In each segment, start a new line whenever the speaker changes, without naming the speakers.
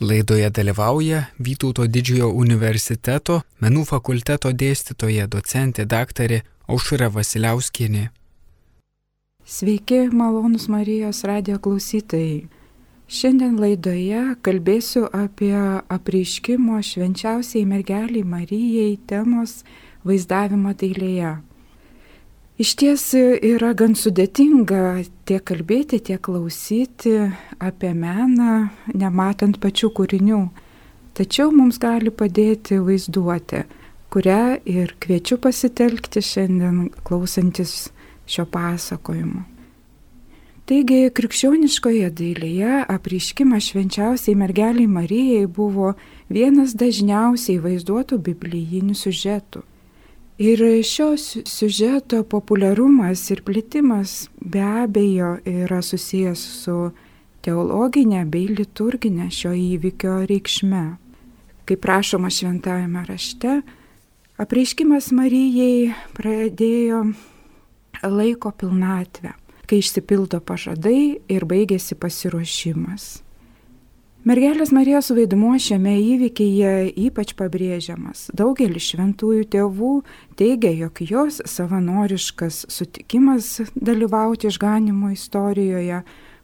Laidoje dalyvauja Vytauto didžiojo universiteto menų fakulteto dėstytoja docentė daktarė Aušra Vasiliauskienė.
Sveiki, malonus Marijos radio klausytojai. Šiandien laidoje kalbėsiu apie apreiškimo švenčiausiai mergeliai Marijai temos vaizdavimą dailėje. Iš ties yra gan sudėtinga tiek kalbėti, tiek klausyti apie meną, nematant pačių kūrinių. Tačiau mums gali padėti vaizduoti, kurią ir kviečiu pasitelkti šiandien klausantis šio pasakojimo. Taigi, krikščioniškoje dailėje apriškimas švenčiausiai mergeliai Marijai buvo vienas dažniausiai vaizduotų biblijinių siužetų. Ir šios siužeto populiarumas ir plitimas be abejo yra susijęs su teologinė bei liturginė šio įvykio reikšme. Kaip rašoma šventajame rašte, apreiškimas Marijai pradėjo laiko pilnatvę, kai išsipildo pažadai ir baigėsi pasiruošimas. Mergelės Marijos vaidmuo šiame įvykyje ypač pabrėžiamas. Daugelis šventųjų tėvų teigia, jog jos savanoriškas sutikimas dalyvauti išganimo istorijoje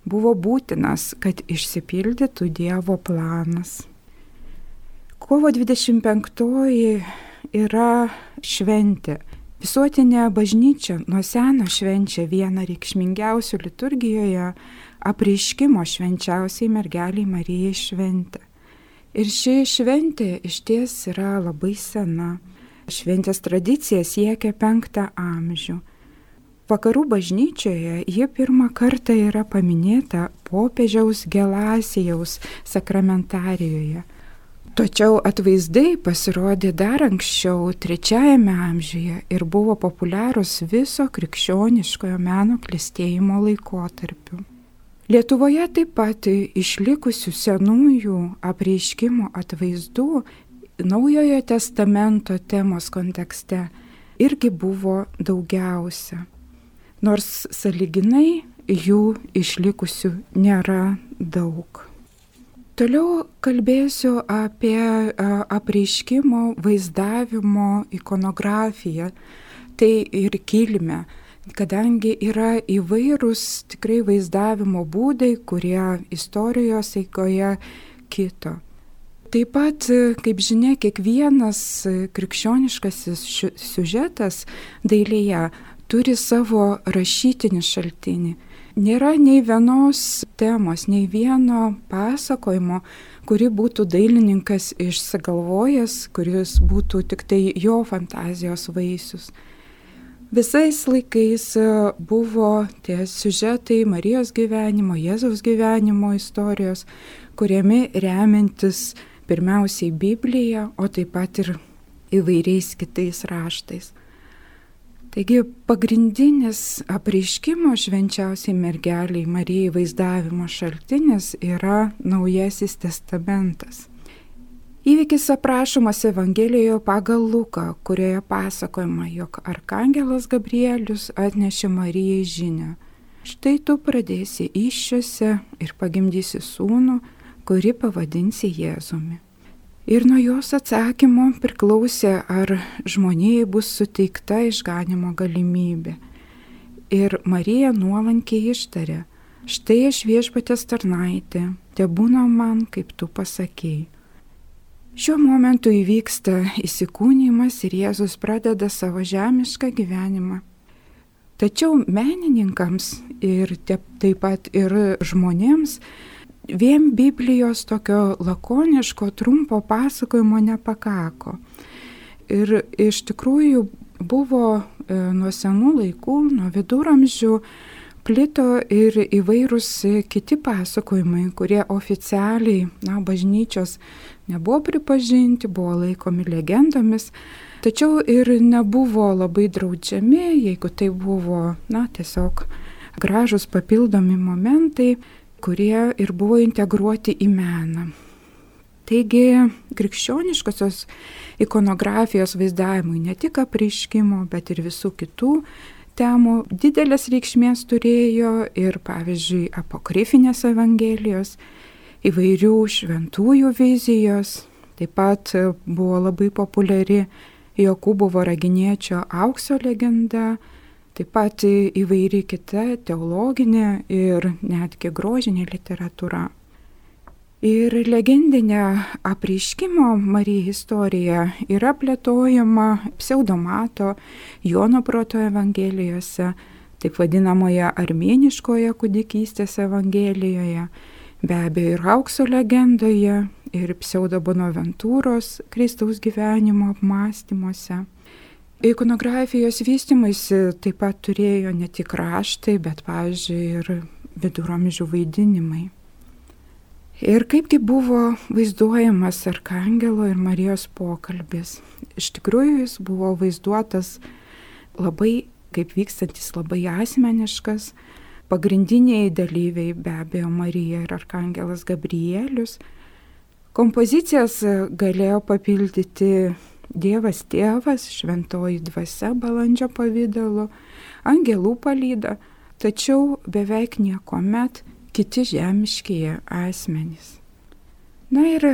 buvo būtinas, kad išsipildytų Dievo planas. Kovo 25 yra šventė. Visuotinė bažnyčia nuo seno švenčia vieną reikšmingiausių liturgijoje apreiškimo švenčiausiai mergeliai Marijai šventę. Ir ši šventė iš ties yra labai sena. Šventės tradicija siekia penktą amžių. Vakarų bažnyčioje ji pirmą kartą yra paminėta popiežiaus Gelasijaus sakramentarijoje. Tačiau atvaizdai pasirodė dar anksčiau, trečiajame amžiuje ir buvo populiarūs viso krikščioniškojo meno klėstėjimo laikotarpiu. Lietuvoje taip pat išlikusių senųjų apreiškimo atvaizdų Naujojo testamento temos kontekste irgi buvo daugiausia. Nors saliginai jų išlikusių nėra daug. Toliau kalbėsiu apie apreiškimo vaizdavimo ikonografiją, tai ir kilmę kadangi yra įvairūs tikrai vaizdavimo būdai, kurie istorijos eigoje kito. Taip pat, kaip žinia, kiekvienas krikščioniškasis siužetas dailėje turi savo rašytinį šaltinį. Nėra nei vienos temos, nei vieno pasakojimo, kuri būtų dailininkas išsigalvojęs, kuris būtų tik tai jo fantazijos vaisius. Visais laikais e, buvo tie siužetai Marijos gyvenimo, Jėzaus gyvenimo istorijos, kuriami remiantis pirmiausiai Bibliją, o taip pat ir įvairiais kitais raštais. Taigi pagrindinis apreiškimo švenčiausiai mergeliai Marijai vaizdavimo šaltinis yra Naujasis testamentas. Įvykis aprašomas Evangelijoje pagal Luką, kurioje pasakojama, jog Arkangelas Gabrielius atnešė Marijai žinę. Štai tu pradėsi iššiose ir pagimdysi sūnų, kurį pavadinsi Jėzumi. Ir nuo jos atsakymo priklausė, ar žmonijai bus suteikta išganimo galimybė. Ir Marija nuolankiai ištarė, štai aš viešpatės tarnaitė, te būna man, kaip tu pasakėjai. Šiuo momentu įvyksta įsikūnymas ir Jėzus pradeda savo žemišką gyvenimą. Tačiau menininkams ir taip pat ir žmonėms vien Biblijos tokio lakoniško, trumpo pasakojimo nepakako. Ir iš tikrųjų buvo e, nuo senų laikų, nuo viduramžių, plito ir įvairūs kiti pasakojimai, kurie oficialiai, na, bažnyčios nebuvo pripažinti, buvo laikomi legendomis, tačiau ir nebuvo labai draudžiami, jeigu tai buvo, na, tiesiog gražus papildomi momentai, kurie ir buvo integruoti į meną. Taigi krikščioniškosios ikonografijos vaizdavimui ne tik apriškimo, bet ir visų kitų temų didelės reikšmės turėjo ir, pavyzdžiui, apokrifinės evangelijos įvairių šventųjų vizijos, taip pat buvo labai populiari Jokūbo Varaginiečio aukso legenda, taip pat įvairi kita teologinė ir netgi grožinė literatūra. Ir legendinė apreiškimo Marija istorija yra plėtojama pseudomato Jono proto evangelijose, taip vadinamoje armėniškoje kūdikystės evangelijoje, be abejo ir aukso legendoje, ir pseudobonaventūros Kristaus gyvenimo apmąstymuose. Ikonografijos vystimuisi taip pat turėjo ne tik raštai, bet, pavyzdžiui, ir viduramžių vaidinimai. Ir kaipgi buvo vaizduojamas Arkangelo ir Marijos pokalbis. Iš tikrųjų jis buvo vaizduotas labai, kaip vykstantis labai asmeniškas. Pagrindiniai dalyviai be abejo Marija ir Arkangelas Gabrielius, Kompozicijas galėjo papildyti Dievas tėvas, šventoji dvasia balandžio pavydalu, angelų palyda, tačiau beveik nieko met kiti žemiškieji asmenys. Na ir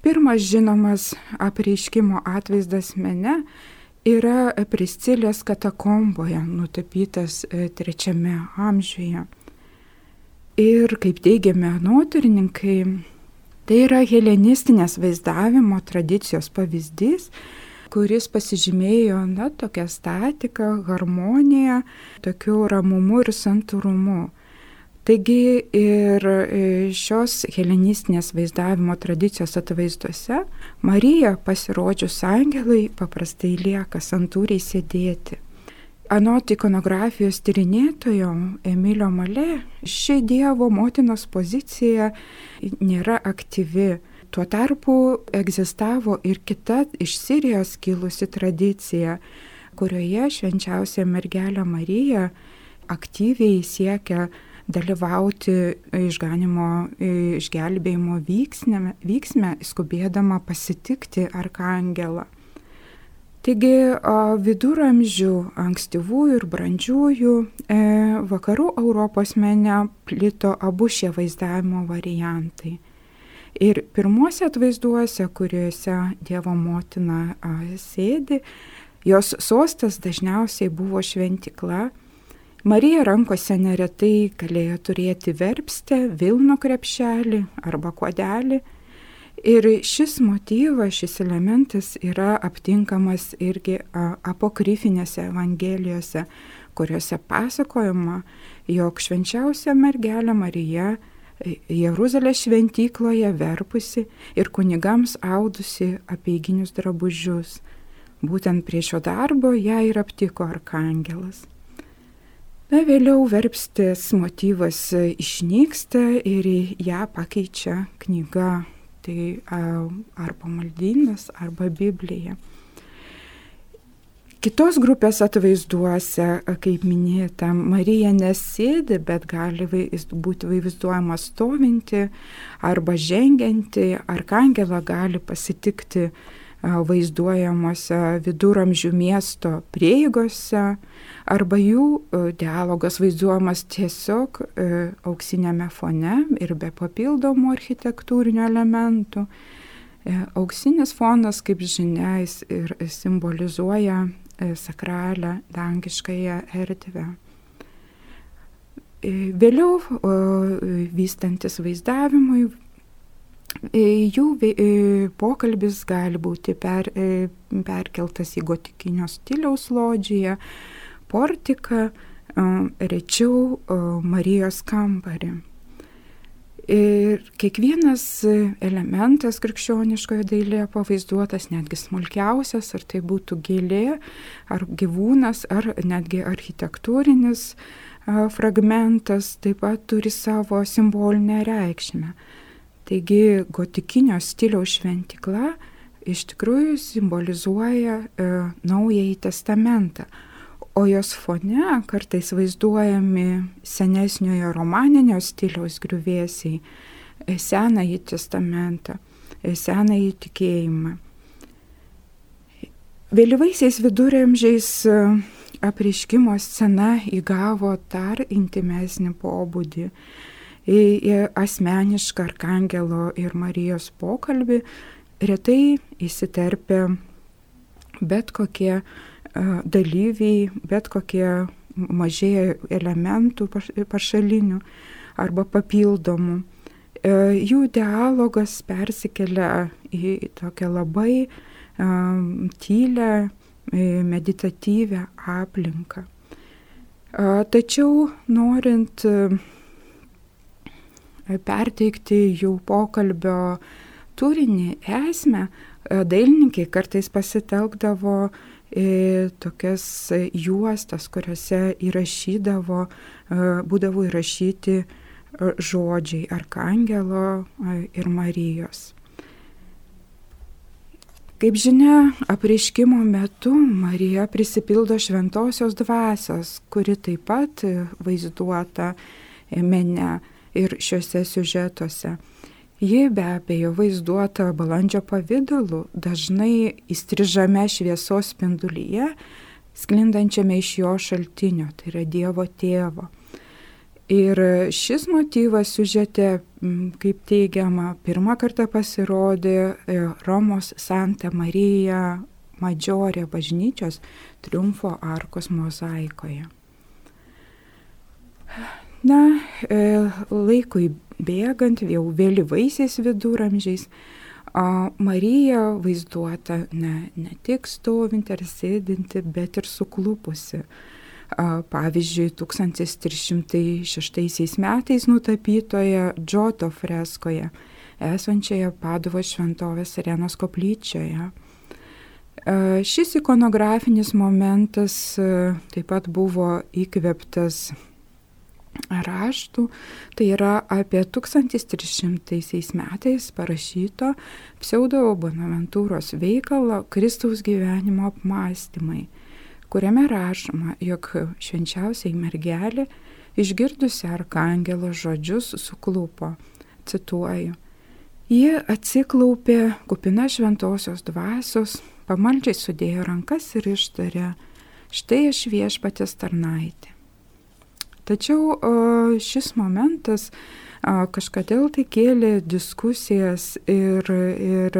pirmas žinomas apreiškimo atvaizdas mene yra Priscilės katakomboje, nutapytas e, trečiame amžiuje. Ir kaip teigiame nuotarininkai, Tai yra helenistinės vaizdavimo tradicijos pavyzdys, kuris pasižymėjo, na, tokia statika, harmonija, tokiu ramumu ir santūrumu. Taigi ir e, šios helenistinės vaizdavimo tradicijos atvaizduose Marija pasirodžius angelai paprastai lieka santūriai sėdėti. Anot ikonografijos tyrinėtojo Emilio Male, ši Dievo motinos pozicija nėra aktyvi. Tuo tarpu egzistavo ir kita iš Sirijos kilusi tradicija, kurioje švenčiausia mergelė Marija aktyviai siekia dalyvauti išganimo, išgelbėjimo vyksme, vyksme skubėdama pasitikti arkangelą. Taigi viduramžių ankstyvųjų ir brandžiųjų e, vakarų Europos mene plito abu šie vaizdavimo variantai. Ir pirmuose atvaizduose, kuriuose Dievo motina sėdi, jos sostas dažniausiai buvo šventikla. Marija rankose neretai galėjo turėti verpstę, Vilno krepšelį arba kodelį Ir šis motyvas, šis elementas yra aptinkamas irgi apokryfinėse evangelijose, kuriuose pasakojama, jog švenčiausia mergelė Marija Jeruzalės šventykloje verpusi ir kunigams audusi apieiginius drabužius. Būtent prie šio darbo ją ir aptiko arkangelas. Na, vėliau verpstės motyvas išnyksta ir ją pakeičia knyga tai arba maldynas, arba Biblija. Kitos grupės atvaizduose, kaip minėta, Marija nesėdi, bet gali būti vaizduojama stovinti arba žengianti, arkangelą gali pasitikti vaizduojamuose viduramžių miesto prieigose, arba jų e, dialogas vaizduojamas tiesiog e, auksinėme fone ir be papildomų architektūrinių elementų. E, auksinis fonas, kaip žinia, ir simbolizuoja sakralę dangiškąją erdvę. Vėliau vystantis vaizdavimui, jų pokalbis gali būti per, perkeltas į gotikinio stiliaus lodžiją, portiką, rečiau Marijos kambarį. Ir kiekvienas elementas krikščioniškoje dailėje pavaizduotas, netgi smulkiausias, ar tai būtų gėlė, ar gyvūnas, ar netgi architektūrinis fragmentas, taip pat turi savo simbolinę reikšmę. Taigi gotikinio stiliaus šventikla iš tikrųjų simbolizuoja e, Naująjį testamentą, o jos fone kartais vaizduojami senesniojo romaninio stiliaus griuvėsiai, e, senąjį testamentą, e, senąjį tikėjimą. Vėlyvaisiais viduramžiais e, apriškimo scena įgavo dar intimesnį pobūdį asmenišką Arkangelo ir Marijos pokalbį retai įsiterpia bet kokie dalyviai, bet kokie mažėja elementų pašalinių arba papildomų. E, jų dialogas persikelia į tokią labai tylę, e, meditatyvę aplinką. Tačiau norint e, perteikti jų pokalbio turinį, esmę, dailininkai kartais pasitelkdavo tokias juostas, kuriuose įrašydavo, būdavo įrašyti žodžiai Arkangelo ir Marijos. Kaip žinia, apreiškimo metu Marija prisipildo šventosios dvasios, kuri taip pat vaizduota mene ir šiuose siužetuose. Ji be abejo vaizduota balandžio pavydalu, dažnai įstrižame šviesos spindulyje, sklindančiame iš jo šaltinio, tai yra Dievo tėvo. Ir šis motyvas siužete, kaip teigiama, pirmą kartą pasirodė e, Romos Santa Marija Madžiorė bažnyčios triumfo arkos mozaikoje. Na, e, laikui bėgant, jau vėlyvaisiais viduramžiais, Marija vaizduota ne, ne tik stovinti ar sėdinti, bet ir suklupusi. Pavyzdžiui, 1306 metais nutapytoje Džoto freskoje, esančioje Padovo šventovės Serenos koplyčioje. Šis ikonografinis momentas taip pat buvo įkveptas raštų, tai yra apie 1300 metais parašyto pseudo Bonaventūros veikalo Kristaus gyvenimo apmąstymai, kuriame rašoma, jog švenčiausiai mergelė išgirdusi arkangelo žodžius suklupo, cituoju, Ji atsiklaupė kupina šventosios dvasios, pamaldžiai sudėjo rankas ir ištarė, štai aš viešpatės tarnaitė. Tačiau šis momentas kažkodėl tai kėlė diskusijas ir, ir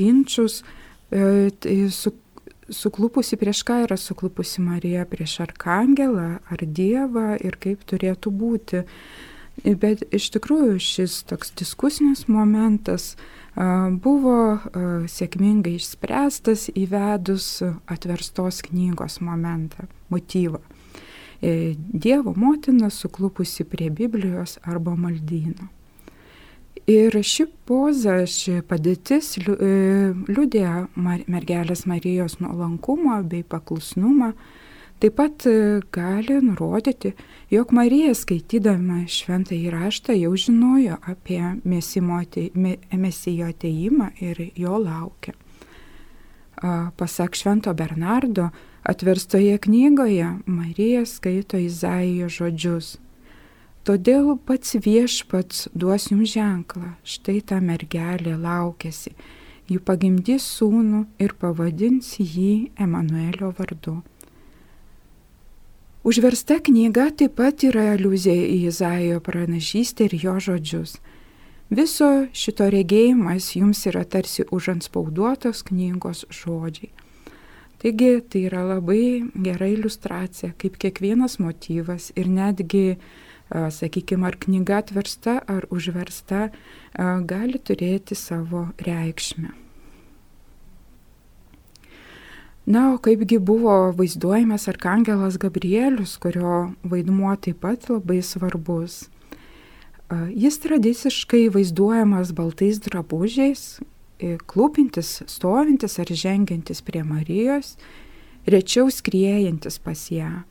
ginčius su, suklupusi prieš ką yra suklupusi Marija, prieš Arkangelą ar Dievą ir kaip turėtų būti. Bet iš tikrųjų šis toks diskusinis momentas buvo sėkmingai išspręstas įvedus atverstos knygos momentą, motyvą. E, Dievo motina suklupusi prie Biblijos arba maldyno. Ir ši poza, ši padėtis e, liūdė mergelės Marijos nuolankumą bei paklusnumą Taip pat e, gali nurodyti, jog Marija skaitydama šventą įraštą jau žinojo apie mesijo ateimą ir jo laukia. Pasak Švento Bernardo, atverstoje knygoje Marija skaito Izaijo žodžius. Todėl pats viešpats duos jums ženklą, štai ta mergelė laukėsi, ji pagimdys sūnų ir pavadins jį Emanuelio vardu. Užversta knyga taip pat yra aliuzija į Izaijo pranašystę ir jo žodžius. Viso šito regėjimas jums yra tarsi užanspauduotos knygos žodžiai. Taigi tai yra labai gera iliustracija, kaip kiekvienas motyvas ir netgi, sakykime, ar knyga atversta ar užversta, gali turėti savo reikšmę. Na, o kaipgi buvo vaizduojamas arkangelas Gabrielius, kurio vaidmuo taip pat labai svarbus. Jis tradiciškai vaizduojamas baltais drabužiais, klūpintis, stovintis ar žengiantis prie Marijos, rečiau skriejantis pas ją.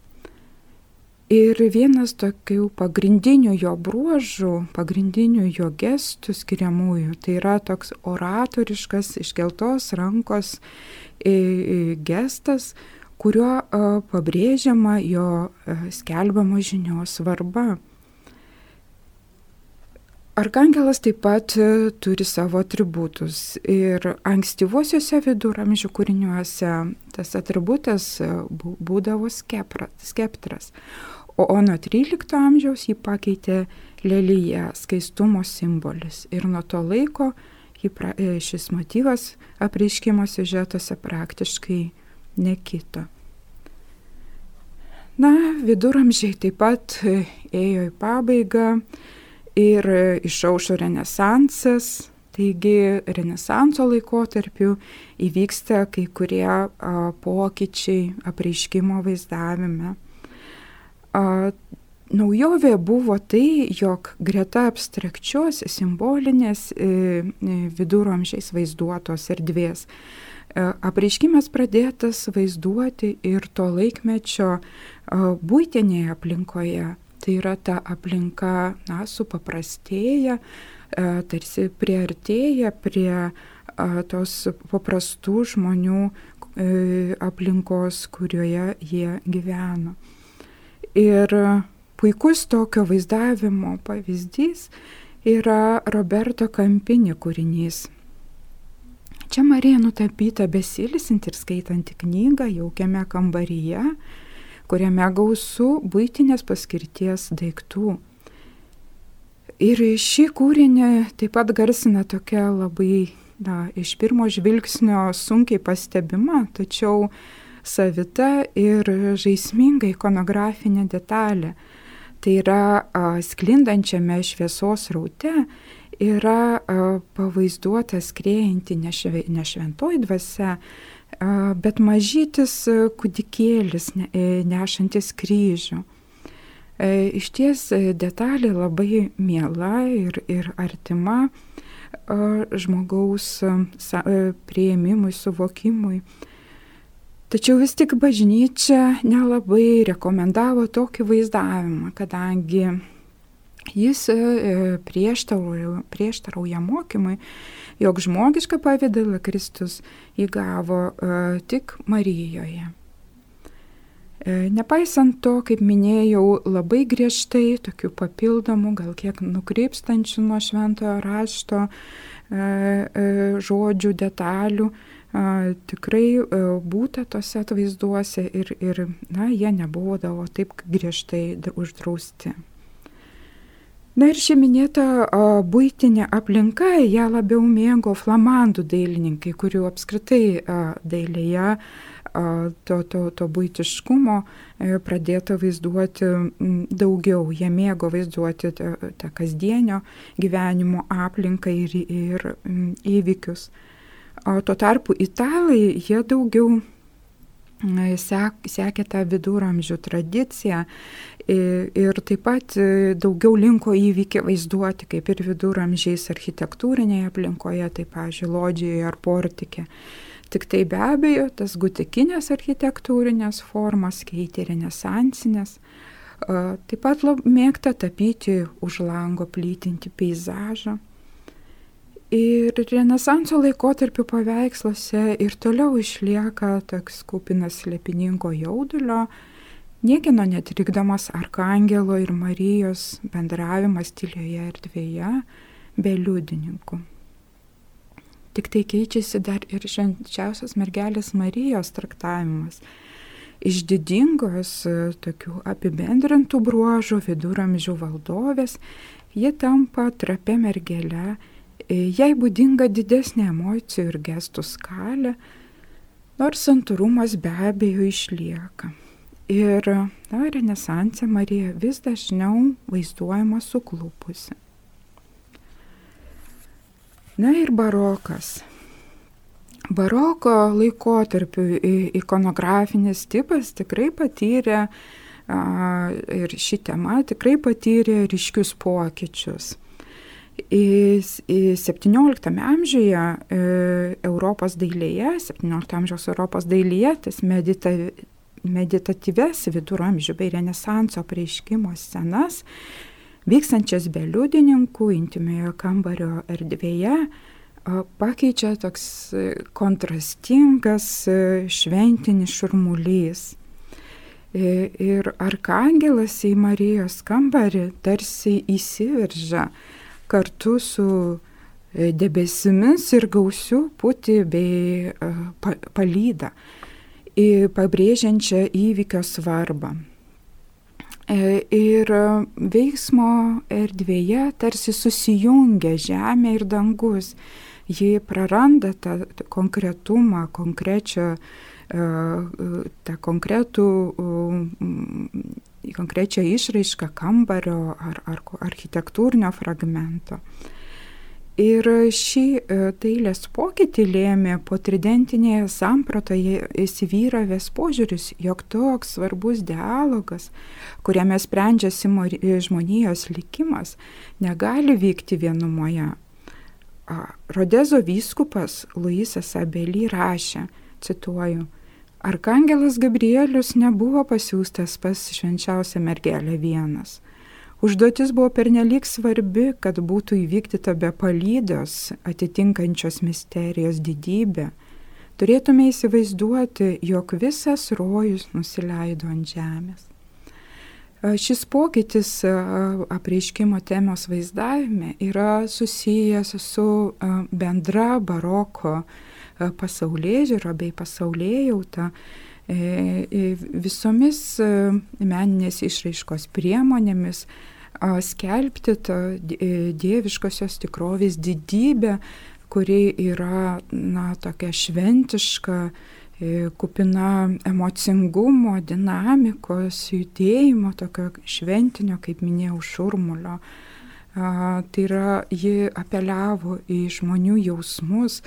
Ir vienas tokių pagrindinių jo bruožų, pagrindinių jo gestų skiriamųjų, tai yra toks oratoriškas iškeltos rankos gestas, kuriuo pabrėžiama jo skelbiamo žinios svarba. Arkangelas taip pat turi savo atributus ir ankstyvuosiuose viduramžių kūriniuose tas atributas būdavo skeptras, o, o nuo 13 amžiaus jį pakeitė lelyje skaistumo simbolis. Ir nuo to laiko pra, e, šis motyvas apreiškimo siužetuose praktiškai nekito. Na, viduramžiai taip pat e, ėjo į pabaigą ir e, išaušo renesansas, taigi renesanso laikotarpiu įvyksta kai kurie pokyčiai apreiškimo vaizdavime. Naujovė buvo tai, jog greta abstrakčios simbolinės e, viduramžiais vaizduotos erdvės apreiškimas pradėtas vaizduoti ir to laikmečio būtinėje aplinkoje. Tai yra ta aplinka, na, supaprastėja, tarsi priartėja prie tos paprastų žmonių e, aplinkos, kurioje jie gyveno. Ir puikus tokio vaizdavimo pavyzdys yra Roberto Kampinį kūrinys. Čia Marija nutapyta besilisinti ir skaitanti knygą jaukiame kambaryje, kuriame gausu būtinės paskirties daiktų. Ir šį kūrinį taip pat garsina tokia labai, na, iš pirmo žvilgsnio sunkiai pastebima, tačiau savita ir žaisminga ikonografinė detalė. Tai yra a, sklindančiame šviesos raute yra a, pavaizduota skrėjanti nešventoji dvasia, bet mažytis kūdikėlis e, nešantis kryžių. E, iš ties e, detalė labai miela ir, ir artima žmogaus prieimimui, suvokimui. Tačiau vis tik bažnyčia nelabai rekomendavo tokį vaizdavimą, kadangi jis prieštarauja, prieštarauja mokymui, jog žmogišką pavydalą Kristus įgavo uh, tik Marijoje. Nepaisant to, kaip minėjau, labai griežtai tokių papildomų, gal kiek nukrypstančių nuo šventojo rašto žodžių, detalių, tikrai būta tose atvaizduose ir, ir na, jie nebūdavo taip griežtai uždrausti. Na ir ši minėta būtinė aplinka, ją labiau mėgo flamandų dailininkai, kurių apskritai dailėje to, to, to būtiškumo e, pradėta vaizduoti daugiau. Jie mėgo vaizduoti tą, tą kasdienio gyvenimo aplinką ir, ir įvykius. Tuo tarpu italai, jie daugiau sek, sekė tą viduramžių tradiciją Ir taip pat e, daugiau linko įvykį vaizduoti, kaip ir viduramžiais architektūrinėje aplinkoje, tai, pavyzdžiui, lodžijoje ar portikė. Tik tai be abejo, tas gutikinės architektūrinės formas keitė renesansinės. Taip pat mėgta tapyti už lango plytinti peizažą. Ir Renesanso laikotarpių paveiksluose ir toliau išlieka toks kupinas slepininko jaudulio, Niekino netrikdomas Arkangelo ir Marijos bendravimas tylioje erdvėje be liudininkų. Tik tai keičiasi dar ir švenčiausios mergelės Marijos traktavimas. Iš didingos tokių apibendrintų bruožų viduramžių valdovės ji tampa trapia mergelė, jai būdinga didesnė emocijų ir gestų skalė, nors santūrumas be abejo išlieka. Ir na, Renesanse Marija vis dažniau vaizduojama suklupusi. Na ir barokas. Baroko laikotarpiu ikonografinis tipas tikrai patyrė ir ši tema tikrai patyrė ryškius pokyčius. Į 17 amžiuje e, Europos dailėje, 17 amžiaus Europos dailėje tas medita, meditatyves viduramžių bei renesanso prieiškimo scenas, vykstančias be liudininkų intimiojo kambario erdvėje, pakeičia toks e, kontrastingas e, šventinis šurmulys. E, ir arkangelas į Marijos kambarį tarsi įsiveržia kartu su debesimis ir gausiu puti bei palyda pabrėžiančią įvykio svarbą. ir veiksmo erdvėje tarsi susijungia žemė ir dangus. Ji praranda tą konkretumą, konkrečią, tą konkretų konkrečią išraišką kambario ar, ar architektūrinio fragmento. Ir šį e, dailės pokytį lėmė po tridentinėje sampratoje įsivyravęs požiūris, jog toks svarbus dialogas, kuriame sprendžiasi žmonijos likimas, negali vykti vienumoje. Rodezo vyskupas Luisas Abely rašė, cituoju, Arkangelas Gabrielius nebuvo pasiūstas pas švenčiausią mergelę vienas. Užduotis buvo pernelyg svarbi, kad būtų įvykdyta be palydos atitinkančios misterijos didybė. Turėtume įsivaizduoti, jog visas rojus nusileido ant žemės. Šis pokytis apreiškimo temos vaizdavime yra susijęs su bendra baroko E, pasaulyje žiūro bei e, visomis meninės išraiškos priemonėmis skelbti tą dieviškosios tikrovės didybę, kuri yra, na, tokia šventiška, kupina emocingumo, dinamikos, judėjimo, tokio šventinio, kaip minėjau, šurmulio. Tai yra, ji apeliavo į žmonių jausmus,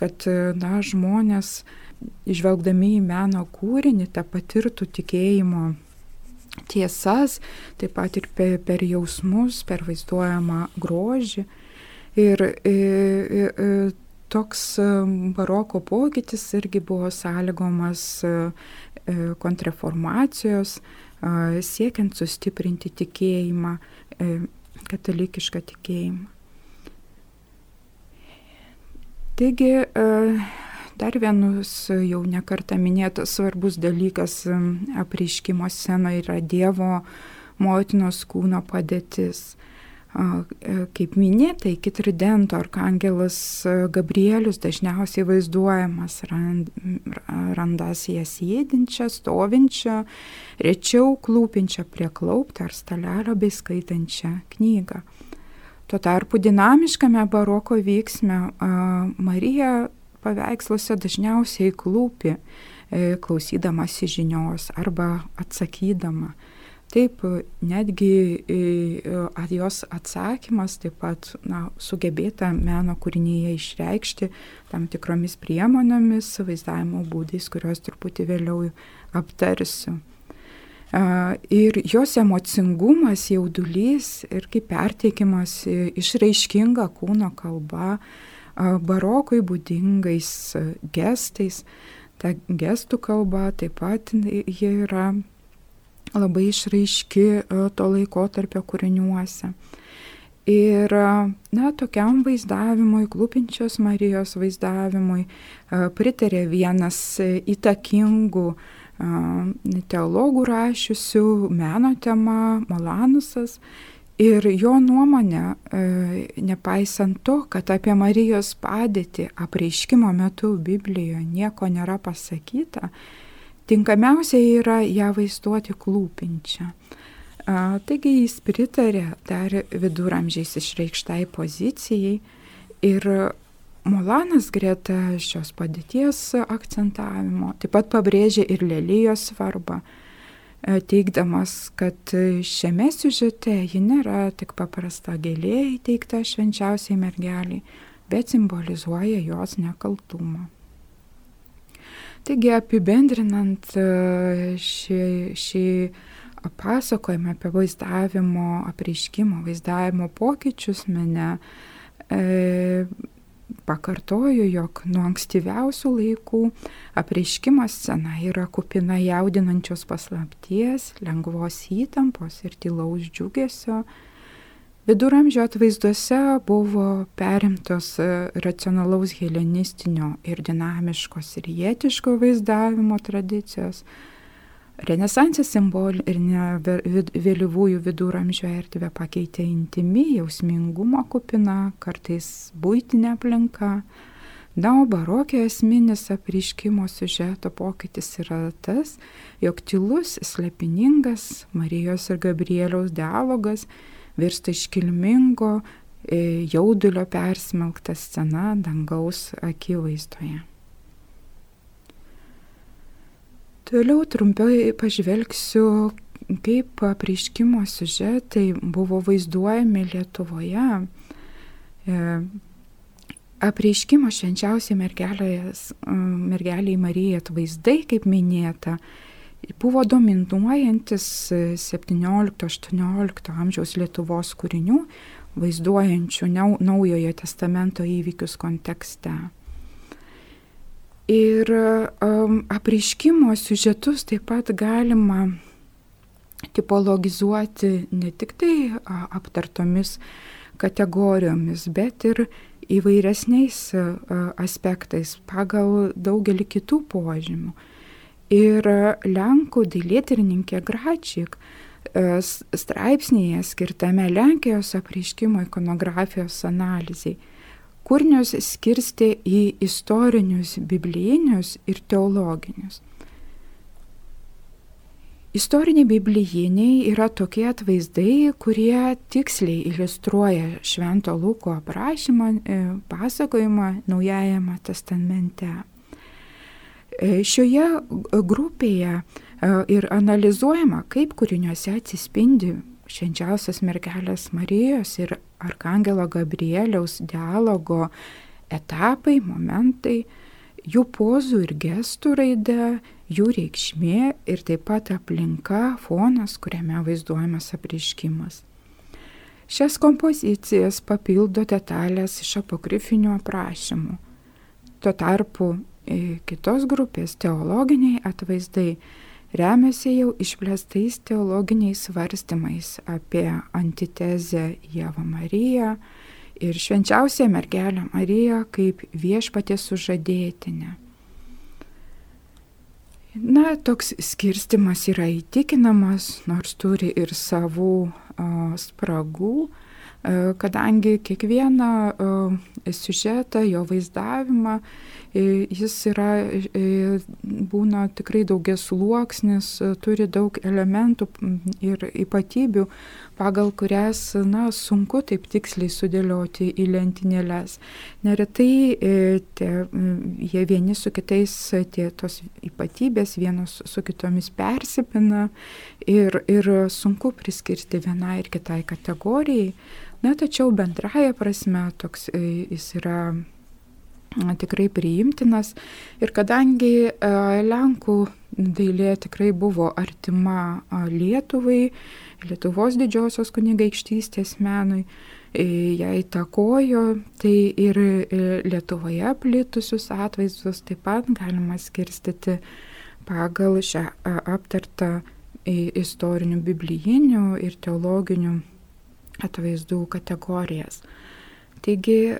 kad na, žmonės, žvelgdami į meno kūrinį, tą patirtų tikėjimo tiesas, taip pat ir per, per jausmus, per vaizduojamą grožį. Ir e, e, toks baroko pokytis irgi buvo sąlygomas e, kontrreformacijos, siekiant sustiprinti tikėjimą, katalikišką tikėjimą. Taigi, e, dar vienus jau nekartą minėtas svarbus dalykas apreiškimo scenoje yra Dievo motinos kūno padėtis. E, kaip minėta, iki tridento arkangelas Gabrielius dažniausiai vaizduojamas randas jas sėdinčią, stovinčią, rečiau klūpinčią prie klauptą ar stalelio bei skaitančią knygą. Tuo tarpu dinamiškame baroko vyksme Marija paveiksluose dažniausiai klūpi, e, klausydamasi žinios arba atsakydama. Taip, netgi e, jos atsakymas taip pat na, sugebėta meno kūrinyje išreikšti tam tikromis priemonėmis, vaizdavimo būdais, kuriuos truputį vėliau aptarsiu. Ir jos emocingumas, jaudulys ir kaip perteikimas išraiškinga kūno kalba, barokui būdingais gestais. Ta gestų kalba taip pat ji yra labai išraiški to laiko tarpio kūriniuose. Ir, na, tokiam vaizdavimui, klūpinčios Marijos vaizdavimui, pritarė vienas įtakingų teologų rašiusių meno tema Molanusas. Ir jo nuomonė, e, nepaisant to, kad apie Marijos padėtį apreiškimo metu Biblijoje nieko nėra pasakyta, tinkamiausia yra ją vaizduoti klūpinčią. Taigi jis pritarė dar viduramžiais išreikštai pozicijai ir Molanas greta šios padėties akcentavimo taip pat pabrėžė ir lelyjos svarbą, teikdamas, kad šiame siužete ji nėra tik paprasta gėlė įteikta švenčiausiai mergeliai, bet simbolizuoja jos nekaltumą. Taigi apibendrinant e, šį, šį pasakojimą apie vaizdavimo, apreiškimo, vaizdavimo pokyčius mene, e, Pakartoju, jog nuo ankstyviausių laikų apreiškimo scena yra kupina jaudinančios paslapties, lengvos įtampos ir tylaus džiugesio. Viduramžio atvaizduose buvo perimtos e, racionalaus helenistinio ir dinamiškos ir jėtiško vaizdavimo tradicijos, Renesansės simbolį ir vėlyvųjų viduramžių erdvę pakeitė intimi, jausmingumo kupina, kartais būtinė aplinka. Na, o barokio esminis apriškimo siužeto pokytis yra tas, jog tylus, slepiningas Marijos ir Gabrieliaus dialogas virsta iškilmingo, e, jaudulio persmelkta scena dangaus akivaizdoje. Toliau trumpai pažvelgsiu, kaip apreiškimo siužetai buvo vaizduojami Lietuvoje. E, apreiškimo švenčiausiai mergeliai Marijai atvaizdai, kaip minėta, buvo dominuojantis 17-18 amžiaus Lietuvos kūrinių, vaizduojančių naujojo testamento įvykius kontekste. Ir um, apriškimo siužetus taip pat galima tipologizuoti ne tik tai aptartomis kategorijomis, bet ir įvairesniais aspektais pagal daugelį kitų požymių. Ir Lenkų dailėtyrininkė Gračik straipsnėje skirtame Lenkijos apreiškimo ikonografijos analizai kūrinius skirstė į istorinius, biblijinius ir teologinius. Istoriniai biblijiniai yra tokie atvaizdai, kurie tiksliai iliustruoja Švento Luko aprašymą, e, pasakojimą Naujajame testamente. E, šioje grupėje e, ir analizuojama, kaip kūriniuose atsispindi švenčiausios mergelės Marijos ir Arkangelo Gabrieliaus dialogo etapai, momentai, jų pozų ir gestų raida, jų reikšmė ir taip pat aplinka, fonas, kuriame vaizduojamas apriškimas. Šias kompozicijas papildo detalės iš apokrifinių aprašymų. Tuo tarpu e, kitos grupės teologiniai atvaizdai remiasi jau išplėstais teologiniais svarstymais apie antitezę Jėvą Mariją ir švenčiausią mergelę Mariją kaip viešpatės sužadėtinę. Na, toks skirstimas yra įtikinamas, nors turi ir savų o, spragų, o, kadangi kiekvieną o, siužetą, jo vaizdavimą jis yra, būna tikrai daugias sluoksnis, turi daug elementų ir ypatybių, pagal kurias, na, sunku taip tiksliai sudėlioti į lentynėlės. Neretai tie, jie vieni su kitais, tie tos ypatybės vienos su kitomis persipina ir, ir sunku priskirti vienai ir kitai kategorijai. Na, tačiau bendraja prasme toks jis yra tikrai priimtinas. Ir kadangi Lenkų dailė tikrai buvo artima Lietuvai, Lietuvos didžiosios kunigaikštystės menui, ją įtakojo, tai ir Lietuvoje plitusius atvaizdus taip pat galima skirstyti pagal šią aptartą istorinių, biblijinių ir teologinių atvaizdų kategorijas. Taigi e,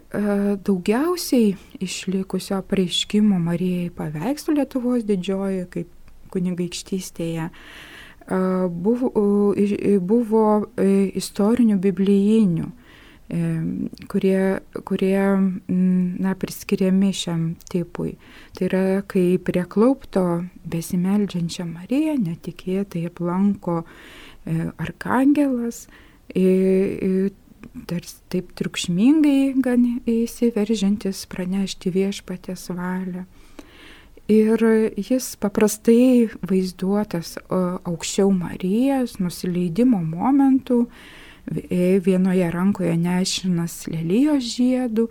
daugiausiai išlikusio pareiškimo Marijai paveikslų Lietuvos didžioji, kaip kunigaikštystėje, e, buvo, buvo e, istorinių biblijinių, kurie, kurie na, priskiriami šiam tipui. Tai yra, kai prie klaupto besimeldžiančią Mariją netikėtai aplanko arkangelas, tarsi taip triukšmingai gan įsiveržiantis pranešti viešpatės valią. Ir jis paprastai vaizduotas aukščiau Marijos nusileidimo momentų, vienoje rankoje nešinas lelijos žiedų,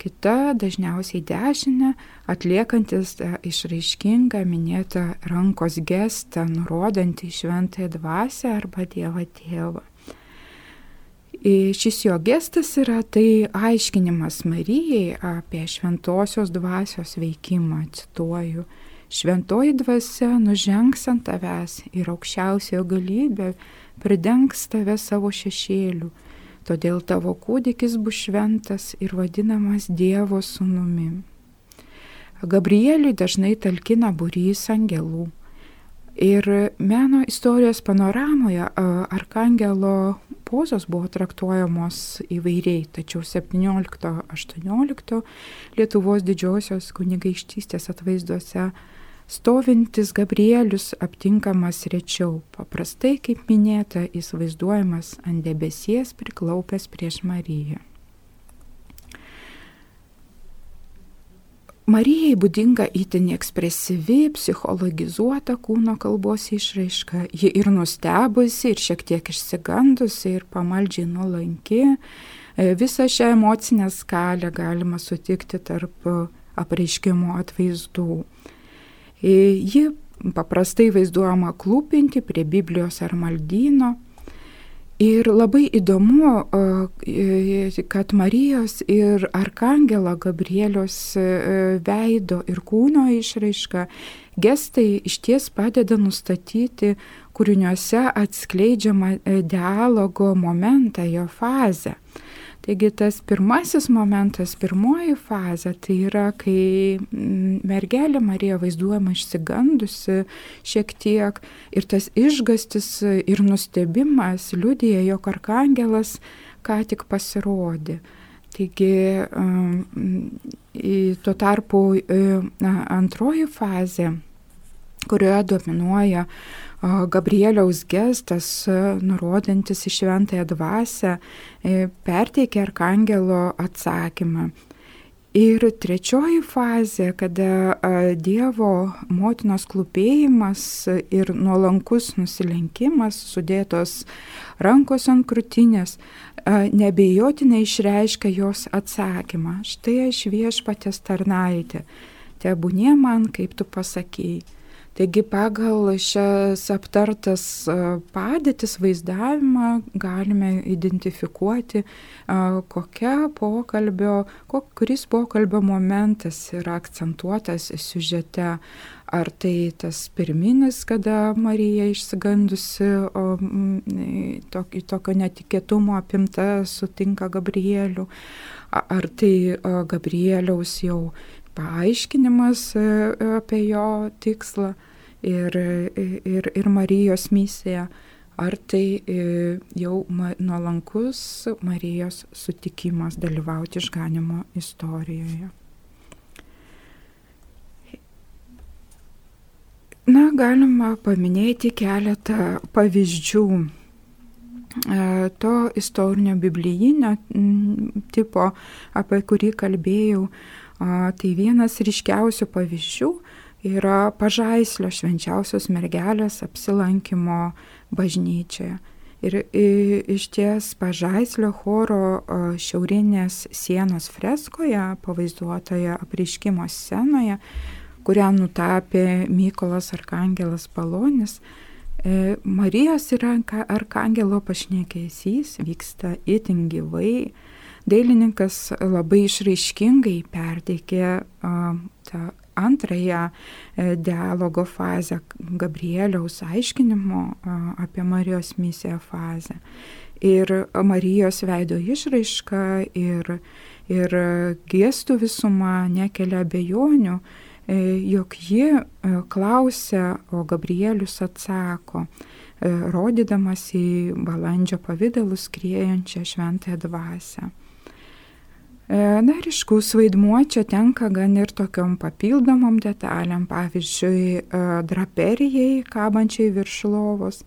kita dažniausiai dešinė, atliekantis išraiškingą minėtą rankos gestą, nurodantį šventąją dvasę arba Dievą tėvą. Šis jo gestas yra tai aiškinimas Marijai apie šventosios dvasios veikimą, cituoju. Šventoji dvasia nužengs ant tavęs ir aukščiausiojo galybė pridengs tave savo šešėliu, todėl tavo kūdikis bus šventas ir vadinamas Dievo sūnumi. Gabrieliui dažnai talkina būrys angelų. Ir meno istorijos panoramoje Arkangelo pozos buvo traktuojamos įvairiai, tačiau 17-18 Lietuvos didžiosios kunigaištystės atvaizduose stovintis Gabrielius aptinkamas rečiau. Paprastai, kaip minėta, jis vaizduojamas ant debesies priklaupęs prieš Mariją. Marijai būdinga įtin ekspresyvi, psichologizuota kūno kalbos išraiška. Ji ir nustebusi, ir šiek tiek išsigandusi, ir pamaldžiai nuolanki. E, visą šią emocinę skalę galima sutikti tarp apreiškimo atvaizdų. E, ji paprastai vaizduojama klūpinti prie Biblijos ar maldyno Ir labai įdomu, kad Marijos ir Arkangelo Gabrielios veido ir kūno išraiška, gestai iš ties padeda nustatyti kūriniuose atskleidžiamą dialogo momentą, jo fazę. Taigi tas pirmasis momentas, pirmoji fazė, tai yra, kai mm, mergelė Marija vaizduojama išsigandusi šiek tiek ir tas išgastis ir nustebimas liudija, jog arkangelas ką tik pasirodė. Taigi tuo tarpu antroji fazė, kurioje dominuoja Gabrieliaus gestas, nurodantis į šventąją dvasę, e, perteikia arkangelo atsakymą. Ir trečioji fazė, kada Dievo motinos klūpėjimas ir nuolankus nusilenkimas, sudėtos rankos ant krūtinės, nebejotinai išreiškia jos atsakymą. Štai aš viešpatės tarnaitė, tebūnie man, kaip tu pasakėjai. Taigi pagal šias aptartas padėtis vaizdavimą galime identifikuoti, kokia pokalbio, kuris pokalbio momentas yra akcentuotas siužete. Ar tai tas pirminis, kada Marija išsigandusi, o, tokio, tokio netikėtumo apimta sutinka Gabrielių, ar tai Gabrieliaus jau paaiškinimas apie jo tikslą ir, ir, ir Marijos misiją, ar tai e, jau nuolankus Marijos sutikimas dalyvauti išganimo istorijoje. Na, galima paminėti keletą pavyzdžių e, to istorinio biblijinio tipo, apie kurį kalbėjau. Tai vienas ryškiausių pavyzdžių yra pažaislio švenčiausios mergelės apsilankimo bažnyčioje. Ir iš ties pažaislio choro šiaurinės sienos freskoje, pavaizduotoje apriškimo scenoje, kurią nutapė Mykolas Arkangelas Palonis, e, Marijos ir Arkangelo pašnekėsys vyksta itin gyvai. Dailininkas labai išraiškingai perteikė tą antrąją e, dialogo fazę, Gabrieliaus aiškinimo apie Marijos misiją fazę. Ir Marijos veido išraiška ir, ir gestų visuma nekelia abejonių, e, jog ji e, klausia, o Gabrielius atsako, rodydamas į balandžio pavydalus skriejančią šventąją dvasę. E, na ir iškus vaidmuo čia tenka gan ir tokiom papildomom detalėm, pavyzdžiui, e, draperijai kabančiai virš lovos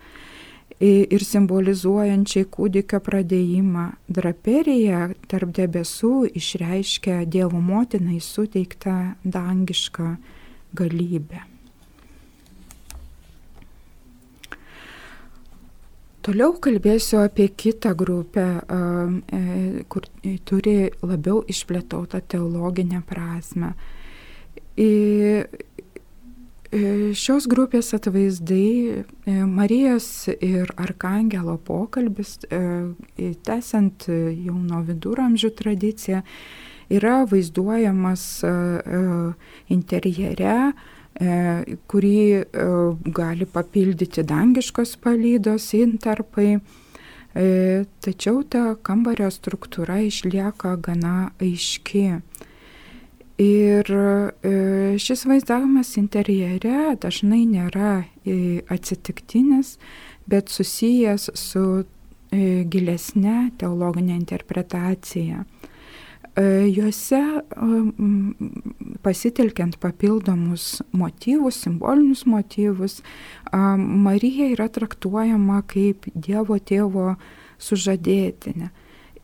ir simbolizuojančiai kūdikio pradėjimą. Draperija tarp debesų išreiškia Dievo motinai suteiktą dangišką galybę. Toliau kalbėsiu apie kitą grupę, e, kur turi labiau išplėtotą teologinę prasme. Šios grupės atvaizdai, e, Marijos ir Arkangelo pokalbis, e, tęsiant jau nuo viduramžių tradiciją, yra vaizduojamas interjere, kurį e, gali papildyti dangiškos palydos, intarpai. E, tačiau ta kambario struktūra išlieka gana aiški. Ir šis vaizdavimas interjere dažnai nėra atsitiktinis, bet susijęs su gilesnė teologinė interpretacija. Juose pasitelkiant papildomus motyvus, simbolinius motyvus, Marija yra traktuojama kaip Dievo tėvo sužadėtinė.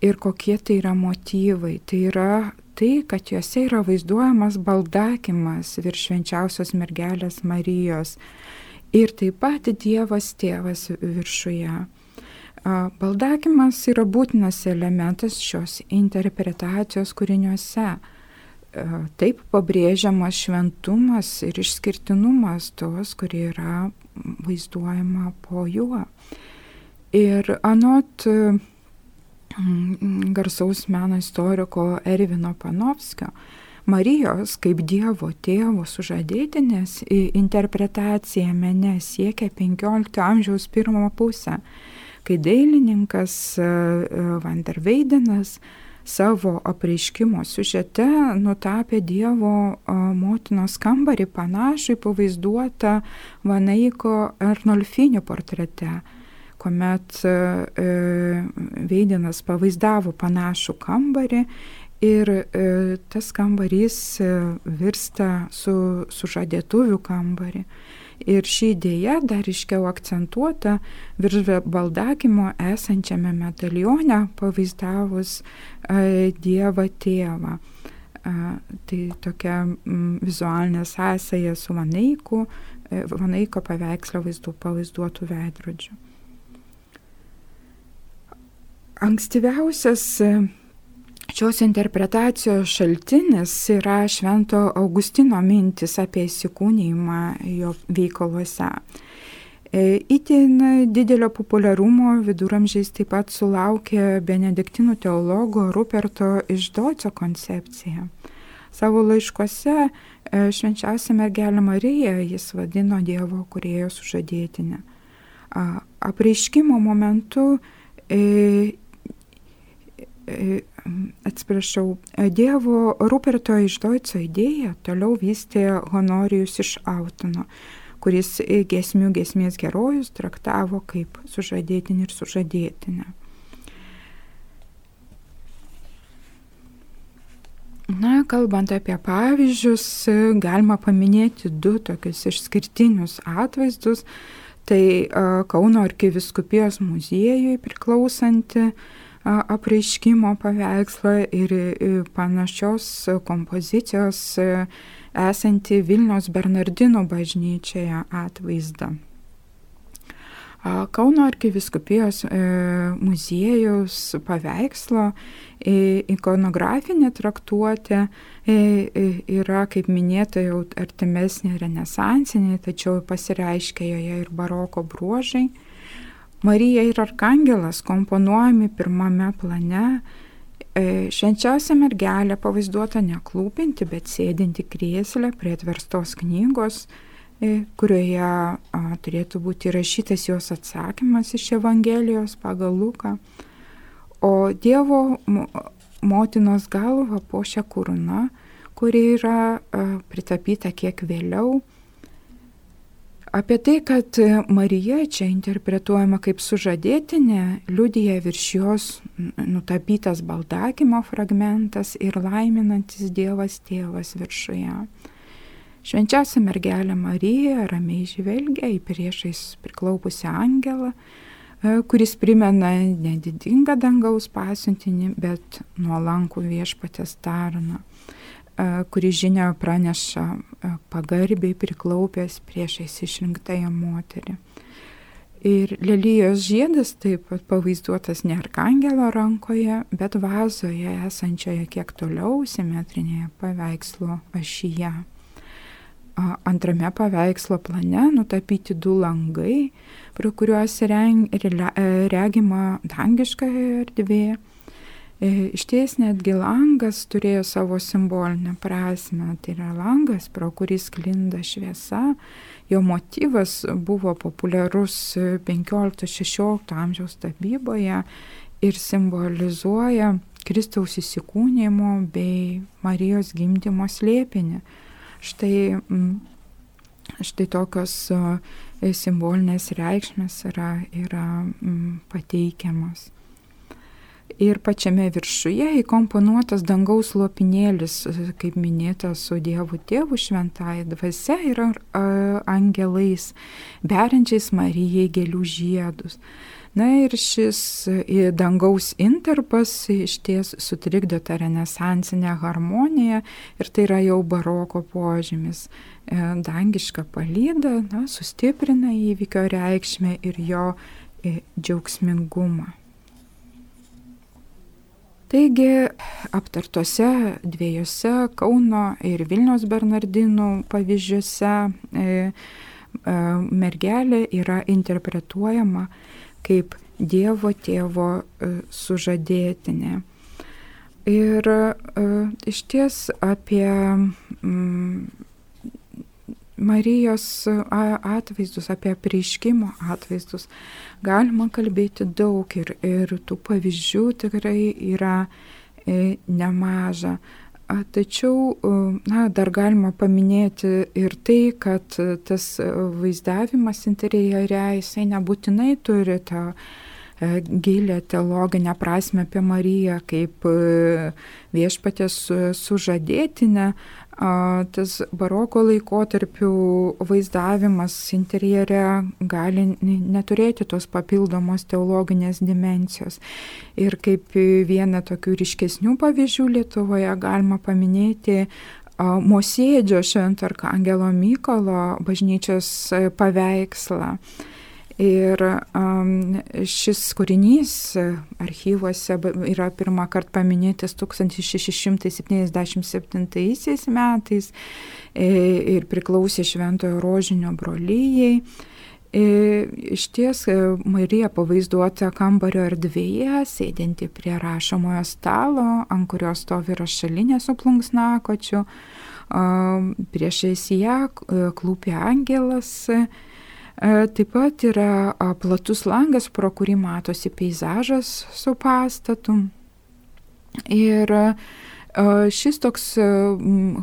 Ir kokie tai yra motyvai? Tai yra tai, kad juose yra vaizduojamas baldakimas virš švenčiausios mergelės Marijos ir taip pat Dievas tėvas viršuje. Baldakimas yra būtinas elementas šios interpretacijos kūriniuose. Taip pabrėžiamas šventumas ir išskirtinumas tos, kurie yra vaizduojama po juo. Ir anot garsaus meno istoriko Ervino Panovskio, Marijos kaip Dievo tėvo sužadėtinės interpretacija mene siekia 15 amžiaus pirmą pusę, kai dailininkas e, e, Van der Veidenas savo apreiškimo siužete nutapė Dievo motinos kambarį panašų į pavaizduotą Vanaiko Arnolfinio portrete kuomet e, e, Veidinas pavaizdavo panašų kambarį ir e, tas kambarys virsta su sužadėtuvių kambarį. Ir ši idėja dar iškiau akcentuota virš baldakimo esančiame medalione pavaizdavus Dievą tėvą. Tai tokia vizualinė sąsaja su Vaneiku, Vaneiko paveikslo vaizdu pavaizduotų veidrodžių. Ankstyviausias e, šios interpretacijos šaltinis yra Švento Augustino mintis apie įsikūnymą jo veikaluose. Įtin e, didelio populiarumo viduramžiais taip pat sulaukė benediktinų teologo Ruperto Išdoco koncepcija. Savo laiškuose e, švenčiausią mergelę Mariją jis vadino Dievo kurėjo sužadėtinę. Apreiškimo momentu E, atsiprašau, Dievo Ruperto iš Deutscho idėją toliau vystė Honorijus iš Autono, kuris gesmių gesmės herojus traktavo kaip sužadėtinį ir sužadėtinę. Na, kalbant apie pavyzdžius, galima paminėti du tokius išskirtinius atvaizdus. Tai Kauno arkiviskupijos muziejui priklausanti apreiškimo paveikslą ir panašios kompozicijos e, esanti Vilniaus Bernardino bažnyčioje atvaizdą. Kauno arkiviskupijos e, muziejaus paveikslo ikonografinė traktuotė yra, kaip minėta, jau artimesnė renesansinė, tačiau pasireiškia joje ir baroko bruožai. Marija ir Arkangelas komponuojami pirmame plane. E, švenčiausia mergelė pavaizduota neklūpinti, bet sėdinti krėslę prie atverstos knygos, e, kurioje a, turėtų būti rašytas jos atsakymas iš Evangelijos pagal Luką. O Dievo motinos galva pošia kuruna, kuri yra a, pritapyta kiek vėliau Apie tai, kad Marija čia interpretuojama kaip sužadėtinė, liudija virš jos nutapytas baldakimo fragmentas ir laiminantis Dievas tėvas viršuje. Švenčiausia mergelė Marija ramiai žvelgia į priešais priklaupusią angelą, kuris primena nedidingą dangaus pasiuntinį, bet nuolankų viešpatės tarną kuri žinia praneša pagarbiai priklaupęs priešais išrinktąją moterį. Ir lelyjos žiedas taip pat pavaizduotas ne arkangelo rankoje, bet vazoje esančioje kiek toliau simetrinėje paveikslo ašyje. Antrame paveikslo plane nutapyti du langai, prie kuriuos regima dangiška erdvė E, iš ties netgi langas turėjo savo simbolinę prasme, tai yra langas, pro kurį sklinda šviesa, jo motyvas buvo populiarus 15-16 amžiaus tapyboje ir simbolizuoja Kristaus įsikūnymo bei Marijos gimdymo slėpinį. Štai štai tokios simbolinės reikšmės yra, yra pateikiamos ir pačiame viršuje įkomponuotas dangaus lopinėlis, kaip minėta, su Dievu Tėvu šventai dvasia ir angelais, beriančiais Marijai gėlių žiedus. Na ir šis dangaus interpas iš ties sutrikdo tą renesansinę harmoniją ir tai yra jau baroko požymis. E, dangiška palyda na, sustiprina įvykio reikšmę ir jo džiaugsmingumą. Taigi aptartose dviejose Kauno ir Vilniaus Bernardinų pavyzdžiuose e, e, mergelė yra interpretuojama kaip Dievo tėvo e, sužadėtinė. Ir e, iš ties apie mm, Marijos atvaizdus, apie prieškimo atvaizdus galima kalbėti daug ir, ir tų pavyzdžių tikrai yra e, nemaža. Tačiau na, dar galima paminėti ir tai, kad tas vaizdavimas interjere jisai nebūtinai turi tą e, gilę teologinę prasme apie Mariją kaip e, viešpatės sužadėtinę, tas baroko laikotarpių vaizdavimas interjere gali neturėti tos papildomos teologinės dimensijos. Ir kaip vieną tokių ryškesnių pavyzdžių Lietuvoje galima paminėti Mosėdžio Švento Arkangelo Mykolo bažnyčios paveikslą. Ir um, šis kūrinys archyvuose yra pirmą kartą paminėtas 1677 metais ir priklausė Šventojo Rožinio brolyjei. Iš ties Marija pavaizduota kambario erdvėje, sėdinti prie rašomojo stalo, ant kurio stovi rašalinė su plunksnakočiu. Priešais ją klūpė angelas E, taip pat yra platus langas, pro kurį matosi peizažas su pastatu. Ir šis toks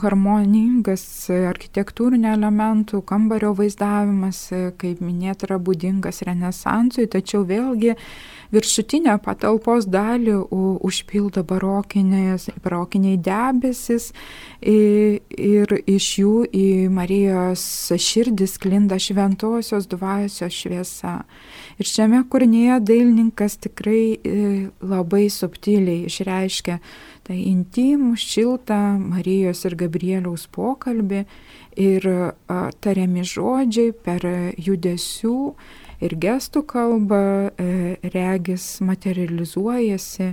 harmoningas architektūrinio elementų kambario vaizdavimas, kaip minėta, yra būdingas renesansui, tačiau vėlgi viršutinę patalpos dalį užpildo barokiniai debesis ir iš jų į Marijos širdį sklinda šventosios dvasios šviesa. Ir šiame kūrinėje dailininkas tikrai labai subtiliai išreiškia tą intimų, šiltą Marijos ir Gabrieliaus pokalbį ir tariami žodžiai per judesių ir gestų kalba e, regis materializuojasi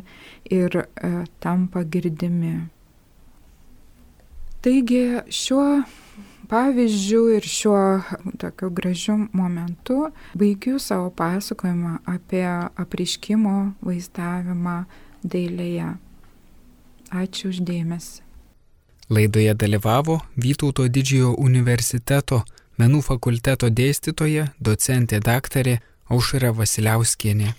ir e, tampa girdimi. Taigi šiuo pavyzdžiu ir šiuo tokiu gražiu momentu baigiu savo pasakojimą apie apriškimo vaizdavimą dailėje. Ačiū uždėmesi.
Laidoje dalyvavo Vytauto didžiojo universiteto menų fakulteto dėstytoja, docentė daktarė Aušra Vasiliauskienė.